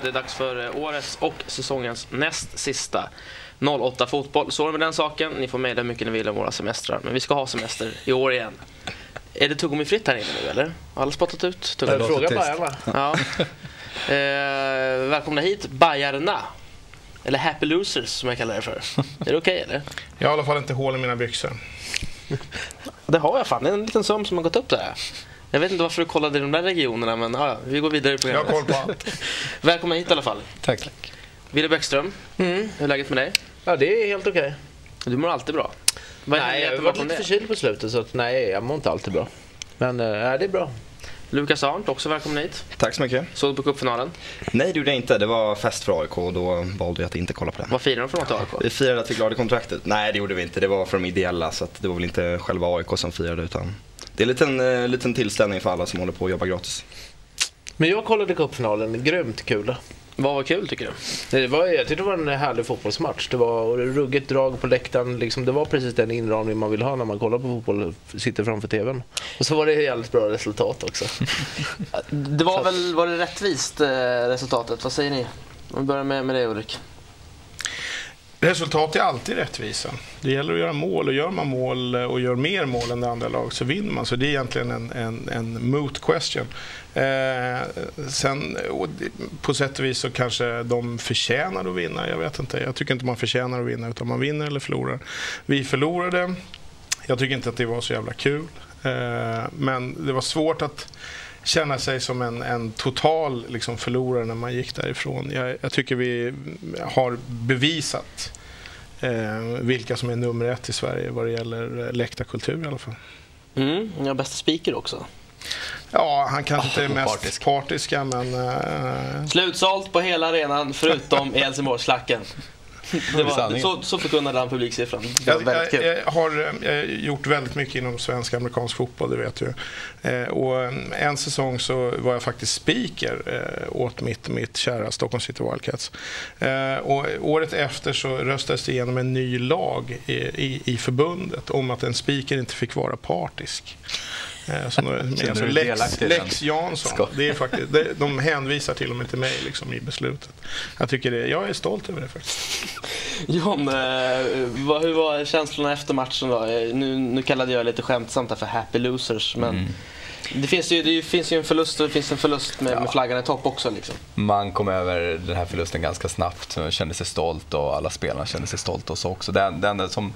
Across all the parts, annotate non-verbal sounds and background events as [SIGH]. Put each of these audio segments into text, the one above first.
TV. Det är dags för eh, årets och säsongens näst sista 08 fotboll. Så är det med den saken. Ni får mejla hur mycket ni vill om våra semestrar. Men vi ska ha semester i år igen. Är det tuggummifritt här inne nu eller? Har alla spottat ut tuggummi? Fråga Bajarna. Ja. [LAUGHS] Eh, välkomna hit, Bajarna. Eller Happy Losers som jag kallar det för. Är det okej okay, eller? Jag har i alla fall inte hål i mina byxor. Det har jag fan. Det är en liten söm som har gått upp där. Jag vet inte varför du kollade i de där regionerna, men ja, vi går vidare i programmet. Jag har koll på allt. [LAUGHS] Välkomna hit i alla fall. Tack. Wille Bäckström, Mm. hur är läget med dig? Ja, det är helt okej. Du mår alltid bra. Vad Nej, jag bakom lite förkyld på slutet så att, nej, jag mår inte alltid bra. Men äh, det är bra. Lukas Arndt, också välkommen hit. Tack så mycket. Såg du på cupfinalen? Nej, det gjorde jag inte. Det var fest för AIK och då valde jag att inte kolla på den. Vad firar de för något i AIK? Vi firade att vi klarade kontraktet. Nej, det gjorde vi inte. Det var för de ideella så att det var väl inte själva AIK som firade utan det är en liten, eh, liten tillställning för alla som håller på att jobba gratis. Men jag kollade cupfinalen, grymt kul. Vad var kul tycker du? Det var, jag tyckte det var en härlig fotbollsmatch. Det var ruggigt drag på läktaren. Liksom, det var precis den inramning man vill ha när man kollar på fotboll sitter framför TVn. Och så var det jävligt bra resultat också. [LAUGHS] Det var väl var det rättvist eh, resultatet? Vad säger ni? Om vi börjar med, med dig Ulrik. Resultat är alltid rättvisa. Det gäller att göra mål och gör man mål eh, och gör mer mål än det andra laget så vinner man. Så det är egentligen en, en, en moot question. Eh, sen på sätt och vis så kanske de förtjänar att vinna. Jag vet inte. Jag tycker inte man förtjänar att vinna utan man vinner eller förlorar. Vi förlorade. Jag tycker inte att det var så jävla kul. Eh, men det var svårt att känna sig som en, en total liksom, förlorare när man gick därifrån. Jag, jag tycker vi har bevisat eh, vilka som är nummer ett i Sverige vad det gäller eh, läktarkultur i alla fall. Mm, har bästa speaker också. Ja, han kanske inte är mest Partisk. partiska men eh, Slutsålt på hela arenan förutom [LAUGHS] i Helsingborgsklacken. Det var, så, så förkunnade han publiksiffran. Jag, jag, jag har eh, gjort väldigt mycket inom svensk och amerikansk fotboll, det vet du. Eh, och eh, en säsong så var jag faktiskt speaker åt mitt, mitt kära Stockholm City Wildcats. Och året efter så röstades det igenom en ny lag i, i, i förbundet om att en speaker inte fick vara partisk. Eh, alltså du dig Lex? Lex Jansson. Det är faktiskt, det, de hänvisar till och med till mig liksom, i beslutet. Jag, tycker det, jag är stolt över det faktiskt. [LAUGHS] John, eh, vad, hur var känslorna efter matchen då? Eh, Nu, nu kallade jag lite skämtsamt för happy losers, men Mm. Det, finns ju, det finns ju en förlust och det finns en förlust med, med flaggan i topp också. Liksom. Man kom över den här förlusten ganska snabbt, Man kände sig stolt och alla spelarna kände sig stolta och så också. Det, det enda som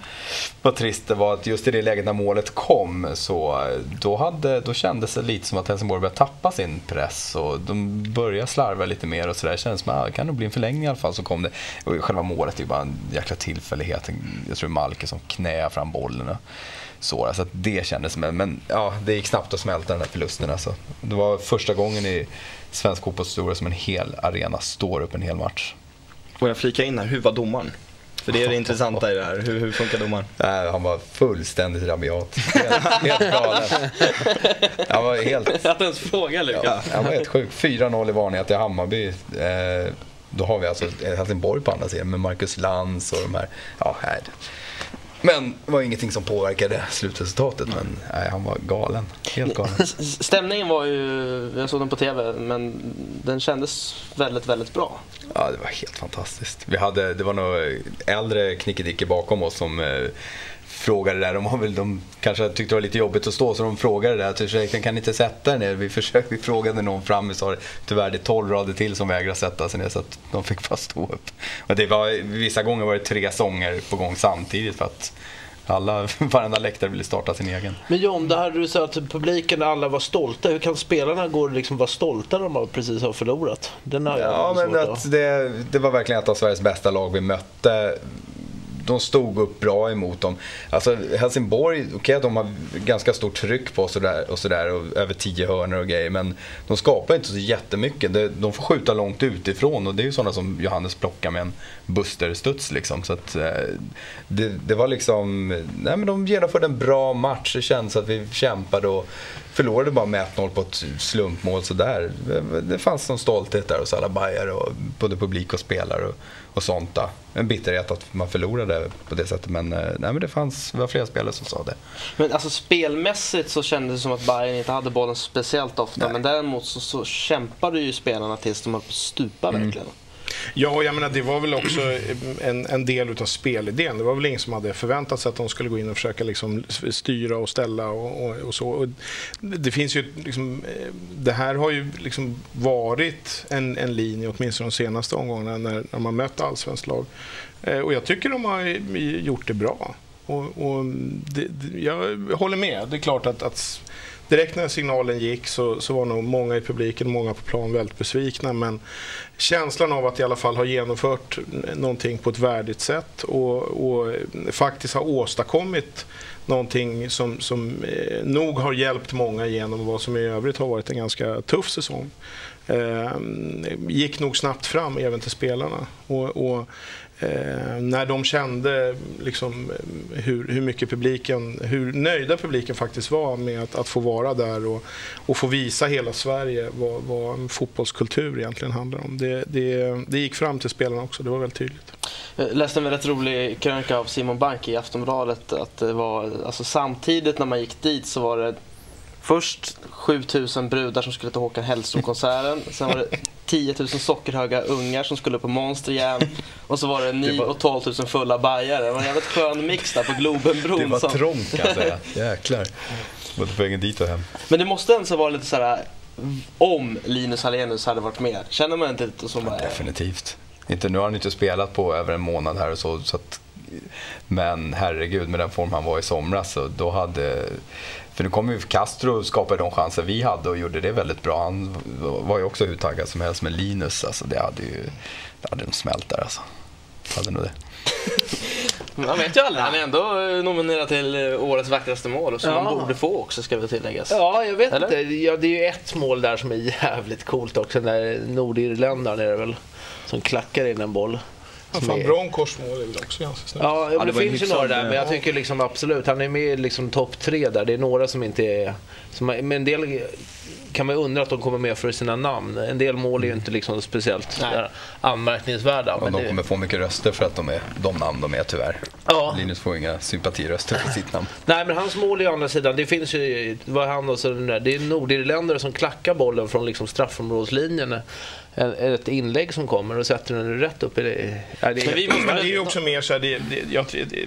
var trist det var att just i det läget när målet kom så då, hade, då kändes det lite som att Helsingborg började tappa sin press och de började slarva lite mer och sådär. Det kändes som att ah, det kan nog bli en förlängning i alla fall. Så kom det. Och själva målet är ju bara en jäkla tillfällighet. Jag tror Malke som knäar fram bollen. Och Så, det kändes som, men ja, det gick snabbt att smälta den här förlusten. Alltså. Det var första gången i svensk fotbollshistoria som en hel arena står upp en hel match. Får jag flika in här, hur var domaren? För det är det intressanta i det här. Hur, hur funkar domaren? Nej, han var fullständigt rabiat. Helt, helt galen. Han var helt, Att ens fråga Lukas. ja, han var helt sjuk. 4-0 i varningar till Hammarby. Eh, då har vi alltså Helsingborg på andra sidan med Marcus Lantz och de här. Ja, nej. Men det var ingenting som påverkade slutresultatet. Men nej, han var galen. Helt galen. Stämningen var ju, jag såg den på TV, men den kändes väldigt, väldigt bra. Ja, det var helt fantastiskt. Vi hade, det var några äldre knickedickor bakom oss som eh, frågade där. De, har väl, de kanske tyckte det var lite jobbigt att stå så de frågade där till ursäkta kan ni inte sätta er ner? Vi, försökte, vi frågade någon fram, vi sa tyvärr det är 12 rader till som vägrar sätta sig ner så att de fick bara stå upp. Och det var, vissa gånger var det tre sånger på gång samtidigt för att alla, [LAUGHS] varenda läktare ville starta sin egen. Men John, det här du sa att publiken alla var stolta. Hur kan spelarna gå och liksom vara stolta när de precis har förlorat? Den Ja, men att det, det var verkligen ett av Sveriges bästa lag vi mötte. De stod upp bra emot dem. Alltså Helsingborg, okej att de har ganska stort tryck på sig där och, sådär och över tio hörnor och grejer. Men de skapar inte så jättemycket. De, de får skjuta långt utifrån och det är ju sådana som Johannes plockar med en Buster-studs. Liksom. Så att, eh, det, det var liksom, nej men de genomförde en bra match. Det kändes att vi kämpade och förlorade bara med 1-0 på ett slumpmål sådär. Det, det fanns någon stolthet där hos alla bajare och både publik och spelare och, och sånt. där. En bitterhet att man förlorade på det sättet. Men, eh, nej, men det fanns det var flera spelare som sa det. Men alltså spelmässigt så kändes det som att Bayern inte hade bollen speciellt ofta. Nej. Men däremot så, så kämpade ju spelarna tills de höll på att stupa Mm. Ja, jag menar, det var väl också en, en del utav spelidén. Det var väl ingen som hade förväntat sig att de skulle gå in och försöka liksom styra och ställa och, och, och så. Och det finns ju liksom, eh, det här har ju liksom varit en, en linje, åtminstone de senaste omgångarna, när, när man mött allsvenskt lag. Eh, och jag tycker de har gjort det bra. Och, och det, jag håller med. Det är klart att, att direkt när signalen gick så, så var nog många i publiken, och många på plan väldigt besvikna. Men känslan av att i alla fall ha genomfört någonting på ett värdigt sätt och, och faktiskt ha åstadkommit någonting som, som eh, nog har hjälpt många igenom vad som i övrigt har varit en ganska tuff säsong. Eh, gick nog snabbt fram även till spelarna. Och, och eh, när de kände liksom, hur, hur mycket publiken, hur nöjda publiken faktiskt var med att, att få vara där och, och få visa hela Sverige vad, vad en fotbollskultur egentligen handlar om. Det, det, det gick fram till spelarna också, det var väldigt tydligt. Jag läste en väldigt rolig krönika av Simon Bank i Aftonbladet. Att det var, alltså samtidigt när man gick dit så var det först 7000 brudar som skulle till Håkan Hellström-konserten. Sen var det 10 000 sockerhöga ungar som skulle på Monster Jam. Och så var det ni var- och 12 000 fulla bajare. Det var en jävligt skön mix där på Globenbron. Det var som- trångt kan jag säga. Jäklar. Både på vägen dit och hem. Men det måste ändå vara lite så här om Linus Hallenius hade varit med. Känner man inte lite som bara, Definitivt. Inte, nu har han inte spelat på över en månad här och så. så att, men herregud, med den form han var i somras så då hade... För nu kommer ju Castro och skapade de chanser vi hade och gjorde det väldigt bra. Han var ju också hur taggad som helst med Linus. Alltså, det hade ju det hade nog smält där alltså. Hade nog det. [LAUGHS] Man vet ju aldrig. Han är ändå eh, nominerad till eh, årets vackraste mål. Som Ja. man borde få också ska väl tilläggas. Ja, jag vet Eller? inte. Ja, det är ju ett mål där som är jävligt coolt också. Den där nordirländaren är det väl. Som klackar in en boll. Ja, fan, är- Broncos mål är väl också ganska snyggt. Ja, Ja, men det det en finns ju några där, men jag tycker liksom absolut, han är med i liksom topp tre där. Det är några som inte är... Som, men en del kan man ju undra att de kommer med för sina namn. En del mål är ju inte liksom speciellt Nej. där anmärkningsvärda. Och Men de det, kommer få mycket röster för att de är de namn de är tyvärr. ja. Linus får inga sympatiröster på sitt namn. [LAUGHS] Nej, men hans mål är å andra sidan, det finns ju, vad han och så där, det är nordirländare som klackar bollen från liksom straffområdeslinjen. En- Ett inlägg som kommer och sätter den rätt upp i det. Ja, det är Men vi Men det är ju också mer så här, det, det,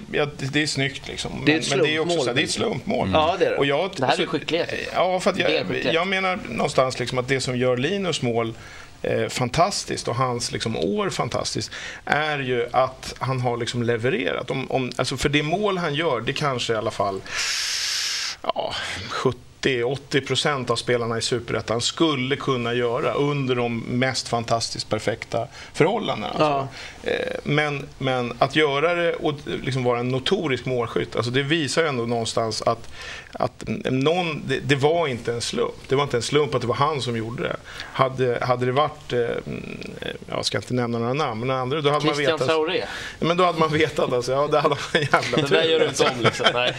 det, det är snyggt liksom. Men, Det är ett men det är också slumpmål. så här, det är ett slumpmål. Ja, det är det. Och jag, Det här är så- skicklighet. Ja, för att är jag menar någonstans liksom att det som gör Linus mål eh, fantastiskt och hans liksom, år fantastiskt är ju att han har liksom levererat. Om, om, alltså för det mål han gör, det kanske i alla fall ja, 70-80 procent av spelarna i Superettan skulle kunna göra under de mest fantastiskt perfekta förhållandena. Alltså. Eh, Men, men att göra det och liksom vara en notorisk målskytt, alltså det visar ju ändå någonstans att, att någon, det, det var inte en slump. Det var inte en slump att det var han som gjorde det. Hade, hade det varit, eh, mm, jag ska inte nämna några namn, men andra, då hade man Christian vetat. Traoré. Men då hade man vetat alltså, ja det hade man jävla Det där gör du tur. inte om liksom. Nej.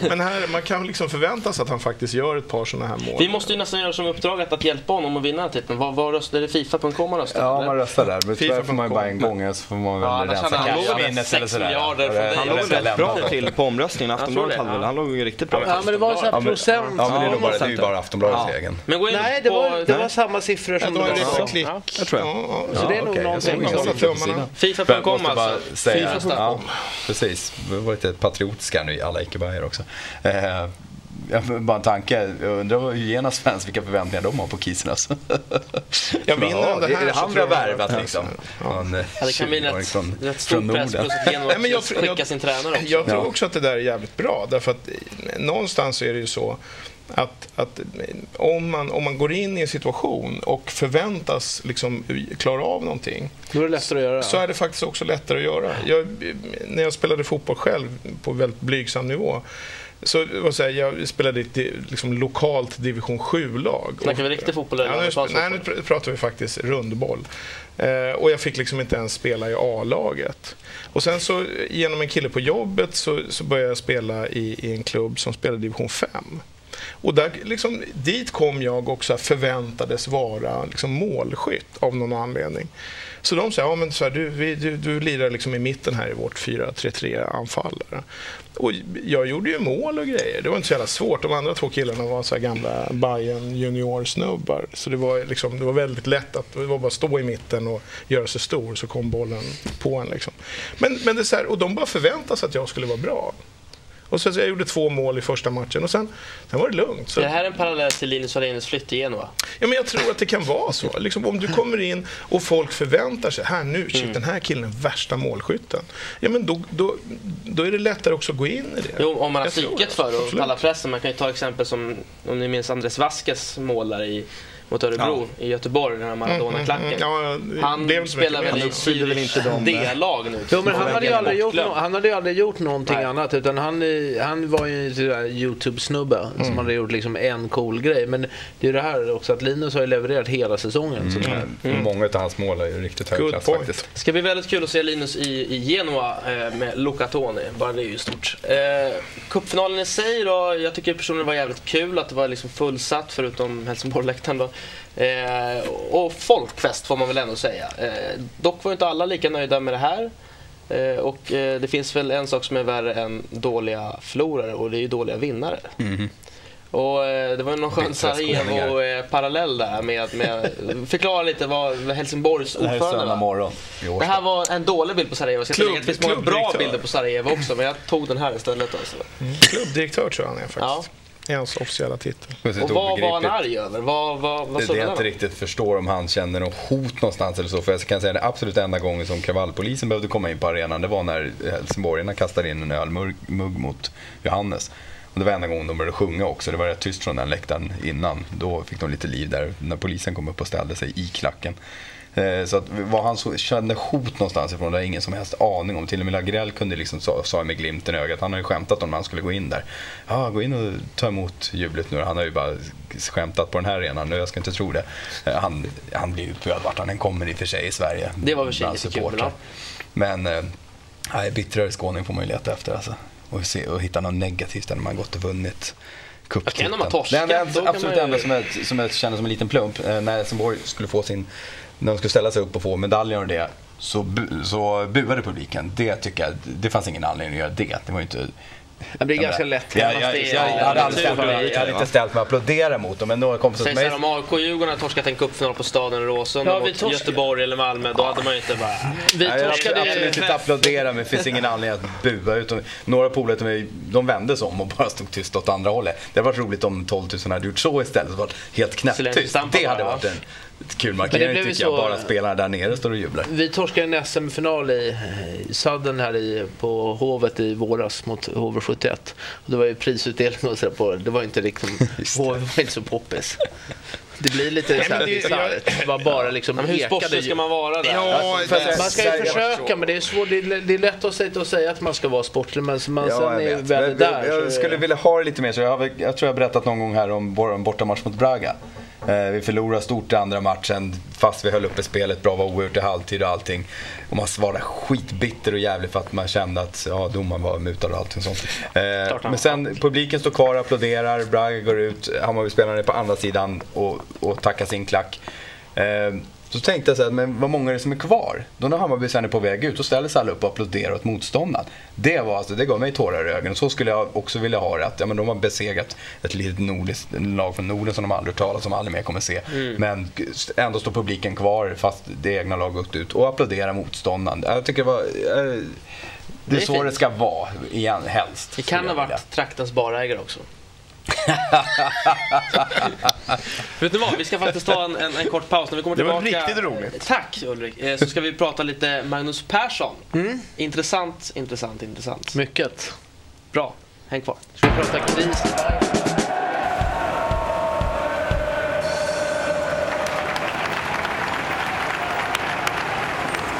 [LAUGHS] Men här, man kan liksom förvänta sig att han faktiskt gör ett par sådana här mål. Vi måste ju nästan göra som uppdrag att, hjälpa honom att vinna titeln. Vad, vad röstar, är det Fifa.com man röstar? Ja, eller? man röstar där. Men tyvärr får man ju bara en gång så får man väl Ja, rensa cashminnet sex eller sådär. Han låg rätt bra till på omröstningen. Aftonbladet det, hade väl, han låg ju riktigt bra. Men det var så här Ja, men, procent. ja, men det är nog bara, det är ju bara Aftonbladets Ja. egen. Men gå in Nej, det var, det var samma siffror som det var Ja. klick. Ja. Jag tror jag. Ja, ja. Så det är nog jag någonting Fifa.com alltså. Fifa.com. precis. Vi var lite patriotiska nu alla icke också. Bara en tanke. Jag undrar vad Hyenas fans, vilka förväntningar de har på Kisen alltså. Jag vinner den det här är det så han vi tror har värvat liksom. Han, eh, Ja, det kan bli en 20-åring rätt, från, rätt stor från press. Plus att Genoa Nej, men jag- skicka jag- sin tränare också. Jag tror Ja. också att det där är jävligt bra. Därför att eh, någonstans är det ju så att, att om, man, om man går in i en situation och förväntas liksom klara av någonting Då är det lättare att göra. så är det faktiskt också lättare att göra. Jag, när jag spelade fotboll själv på väldigt blygsam nivå så vad säger, jag jag spelade i ett liksom, lokalt division 7-lag. Snackar vi riktig fotboll eller Ja, nu, amerikansk nej, nu fotboll? pr- pratar vi faktiskt rundboll. Eh, och jag fick liksom inte ens spela i A-laget. Och sen så genom en kille på jobbet så, så började jag spela i, i en klubb som spelade division 5. Och där, liksom, dit kom jag också förväntades vara liksom, målskytt av någon anledning. Så de sa, ja, men så här, du, vi, du, du lirar liksom i mitten här i vårt 4-3-3-anfall. Och jag gjorde ju mål och grejer. Det var inte så jävla svårt. De andra två killarna var så här gamla Bayern juniorsnubbar. Så det var, liksom, det var väldigt lätt att det var bara stå i mitten och göra sig stor så kom bollen på en. Liksom. Men, men det så här, och de bara förväntade sig att jag skulle vara bra. Och så, så jag gjorde två mål i första matchen och sen, sen var det lugnt. Så, Är det här en parallell till Linus Wallenius flytt till Genua? Ja, men jag tror att det kan vara så. Liksom, om du kommer in och folk förväntar sig, här nu, shit, den här killen är värsta målskytten. Ja, men då, då, då är det lättare också att gå in i det. Jo, om man har psyket för det och pallar pressen. Man kan ju ta exempel som, om ni minns Andres Vasquez mål där i, mot Örebro i Göteborg, den här Maradona-klacken. Ja, det Han blev så mycket spelar väl i eh, D-lag nu. Jo, men han hade, ju aldrig gjort, no- han hade ju aldrig gjort någonting Nej. annat. Utan han, han var ju en YouTube-snubbe Mm. som hade gjort liksom en cool grej. Men det är ju det här också att Linus har ju levererat hela säsongen. Så Mm. Många av hans mål är ju riktigt hög Good klass point. faktiskt. Det ska bli väldigt kul att se Linus i, i Genua eh, med Luca Toni. Bara det är ju stort. Eh, Cupfinalen i sig då, jag tycker personligen var jävligt kul att det var liksom fullsatt förutom Helsingborg-läktaren då. Eh, och folkfest får man väl ändå säga. Eh, dock var inte alla lika nöjda med det här. Eh, och eh, det finns väl en sak som är värre än dåliga förlorare och det är ju dåliga vinnare. Och eh, det var ju någon skön. Sarajevo-parallell där med, med... Förklara lite vad Helsingborgs Det här är ordförande morgon i Det här var en dålig bild på Sarajevo. Jag Klubb- det finns många bra klubbdirektör. bilder på Sarajevo också, men jag tog den här istället. Alltså. Klubbdirektör tror jag han är faktiskt. Ja. Det är hans officiella titel. Och vad var han arg över? Vad, vad, vad Det, sa det jag inte riktigt förstår om han känner något hot någonstans eller så. För jag kan säga det absolut enda gången som kravallpolisen behövde komma in på arenan, det var när helsingborgarna kastade in en ölmugg mugg mot Johannes. Och det var enda gången de började sjunga också. Det var rätt tyst från den läktaren innan. Då fick de lite liv där när polisen kom upp och ställde sig i klacken. Eh, Så att vad han så, kände hot någonstans ifrån, det har ingen som helst aning om. Till och med Lagrell kunde liksom sa, sa med glimten i ögat, han har ju skämtat om när han skulle gå in där. Ja, gå in och ta emot jublet nu. Han har ju bara skämtat på den här arenan nu, jag ska inte tro det. Eh, Han, han blir utbuad vart han än kommer i och för sig i Sverige. Det var väl sig lite kul. Men eh, nej, bittrare skåning får man ju leta efter alltså. Och, se, och hitta något negativt när man gått och vunnit cuptiteln. Torskar, Det enda, absolut man ju- enda som jag, som jag känner som en liten plump, när Helsingborg skulle få sin, när de skulle ställa sig upp och få medaljen och det, så, bu, så buade publiken. Det tycker jag, det fanns ingen anledning att göra det. Det var ju inte Det blir ganska lätt. jag, jag, det jag, är- jag, hade ja, aldrig ställt mig, jag hade inte ställt mig och applådera mot dem, men några kompisar till så mig om AIK och Djurgården hade torskat en cupfinal på Staden Råsunda Ja, vi mot torskade- Göteborg eller Malmö, då hade man ju inte bara... Vi jag torskade absolut inte applådera, men det finns ingen anledning att bua. Utan några polare till mig, de vände sig om och bara stod tyst åt andra hållet. Det hade varit roligt om 12 000 hade gjort så istället. Det varit helt knäpptyst. Det hade varit en kul markering tycker jag. så- Bara spelarna där nere står och jublar. Vi torskade en SM-final i, i Sudden här i, på Hovet i våras mot HV71. Och det var ju prisutdelning och så där på det. var inte riktigt, [LAUGHS] HV var inte så poppis. Det blir lite Nej, så här bisarrt. Det var bara liksom Men hur sportslig ska man vara där? Ja, Alltså, det- Man ska ju försöka, men det är, svårt, det, är, det är lätt att säga, att säga att man ska vara sportlig, men man Ja, sen jag är väl där. Jag, jag skulle är- vilja ha det lite mer. Så jag, har, jag tror jag har berättat någon gång här om vår bortamatch mot Braga. Eh, vi förlorade stort i andra matchen fast vi höll uppe spelet bra, var oerhört i halvtid och allting. Och man var skitbitter och jävlig för att man kände att ja, domaren var mutad och allting sånt. Eh, men sen publiken står kvar och applåderar, Braga går ut, Hammarbyspelarna är på andra sidan och, och tackar sin klack. Så tänkte jag så här, men vad många är det som är kvar? Då när Hammarby sen är på väg ut, så ställer sig alla upp och applåderar åt motståndaren. Det, var alltså, det gav mig tårar i ögonen. Så skulle jag också vilja ha det. Att, ja, men de har besegrat ett litet nordiskt lag från Norden som de aldrig hört talas om, aldrig mer kommer se. Men ändå står publiken kvar fast det egna laget gått ut och applåderar motståndaren. Jag tycker det var... Eh, det är, Det är så fint. det ska vara, igen, helst. Det kan ha varit traktens barägare också. Vet ni vad, vi ska faktiskt ta en, en, en kort paus. När vi kommer Det var tillbaka, riktigt roligt. Tack Ulrik. Eh, Så ska vi prata lite Magnus Persson. Intressant, intressant, intressant. Mycket. Bra, häng kvar. Ska vi prata kris?